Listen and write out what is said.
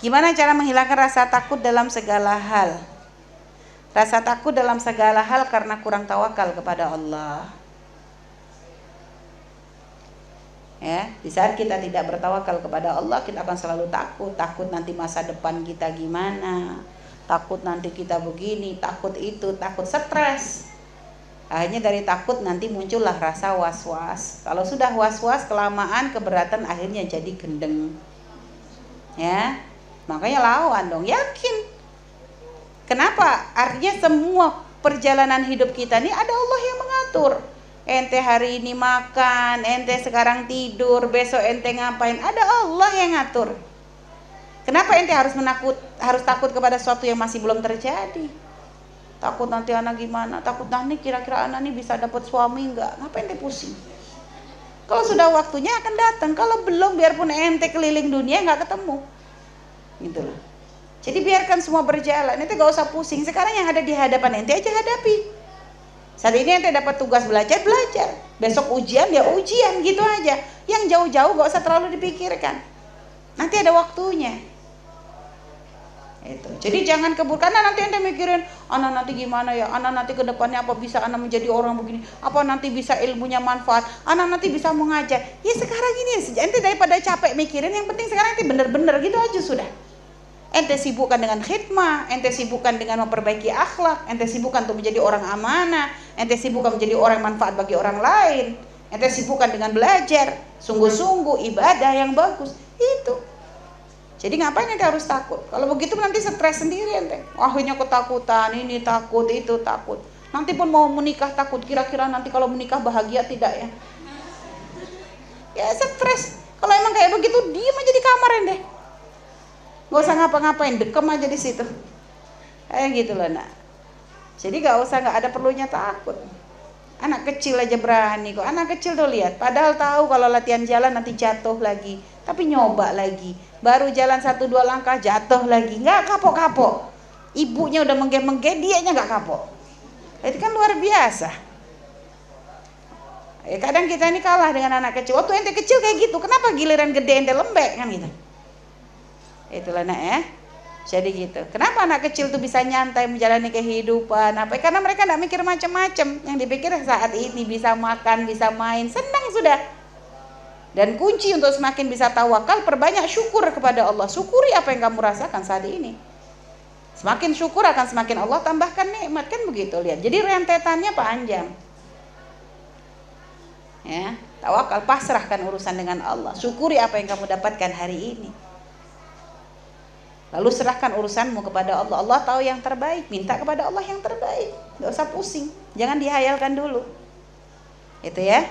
Gimana cara menghilangkan rasa takut dalam segala hal? Rasa takut dalam segala hal karena kurang tawakal kepada Allah. Ya, di saat kita tidak bertawakal kepada Allah, kita akan selalu takut, takut nanti masa depan kita gimana, takut nanti kita begini, takut itu, takut stres. Akhirnya dari takut nanti muncullah rasa was-was. Kalau sudah was-was kelamaan keberatan akhirnya jadi gendeng. Ya, Makanya lawan dong, yakin. Kenapa? Artinya semua perjalanan hidup kita ini ada Allah yang mengatur. Ente hari ini makan, ente sekarang tidur, besok ente ngapain? Ada Allah yang ngatur. Kenapa ente harus menakut, harus takut kepada sesuatu yang masih belum terjadi? Takut nanti anak gimana? Takut nanti kira-kira anak ini bisa dapat suami enggak? Ngapain ente pusing? Kalau sudah waktunya akan datang. Kalau belum, biarpun ente keliling dunia nggak ketemu gitu loh. Jadi biarkan semua berjalan. Nanti gak usah pusing. Sekarang yang ada di hadapan ente aja hadapi. Saat ini ente dapat tugas belajar belajar. Besok ujian ya ujian. Gitu aja. Yang jauh-jauh gak usah terlalu dipikirkan. Nanti ada waktunya. Itu jadi jangan kebur karena nanti ente mikirin anak nanti gimana ya? Anak nanti ke depannya apa bisa anak menjadi orang begini? Apa nanti bisa ilmunya manfaat? Anak nanti bisa mengajar? Ya sekarang ini ente daripada capek mikirin yang penting sekarang ente bener-bener gitu aja sudah ente sibukkan dengan khidmah, ente sibukkan dengan memperbaiki akhlak, ente sibukkan untuk menjadi orang amanah, ente sibukkan menjadi orang manfaat bagi orang lain, ente sibukkan dengan belajar, sungguh-sungguh ibadah yang bagus. Itu. Jadi ngapain ente harus takut? Kalau begitu nanti stres sendiri ente. Akhirnya ketakutan, ini takut, itu takut. Nanti pun mau menikah takut, kira-kira nanti kalau menikah bahagia tidak ya? Ya stres. Kalau emang kayak begitu, diem aja di kamar ente nggak usah ngapa-ngapain dekem aja di situ. Kayak gitu loh nak. Jadi nggak usah nggak ada perlunya takut. Anak kecil aja berani kok. Anak kecil tuh lihat padahal tahu kalau latihan jalan nanti jatuh lagi. Tapi nyoba lagi. Baru jalan satu dua langkah jatuh lagi. Nggak kapok-kapok. Ibunya udah menggeh-menggeh dia nya nggak kapok. Itu kan luar biasa. Ya, kadang kita ini kalah dengan anak kecil. Waktu ente kecil kayak gitu kenapa giliran gede ente lembek kan gitu itulah nak ya. Jadi gitu. Kenapa anak kecil tuh bisa nyantai menjalani kehidupan? Apa? Karena mereka tidak mikir macam-macam yang dipikir saat ini bisa makan bisa main senang sudah. Dan kunci untuk semakin bisa tawakal perbanyak syukur kepada Allah. Syukuri apa yang kamu rasakan saat ini. Semakin syukur akan semakin Allah tambahkan nikmat. Kan begitu lihat. Jadi rentetannya panjang. Ya tawakal pasrahkan urusan dengan Allah. Syukuri apa yang kamu dapatkan hari ini Lalu serahkan urusanmu kepada Allah. Allah tahu yang terbaik. Minta kepada Allah yang terbaik. Gak usah pusing. Jangan dihayalkan dulu. Itu ya.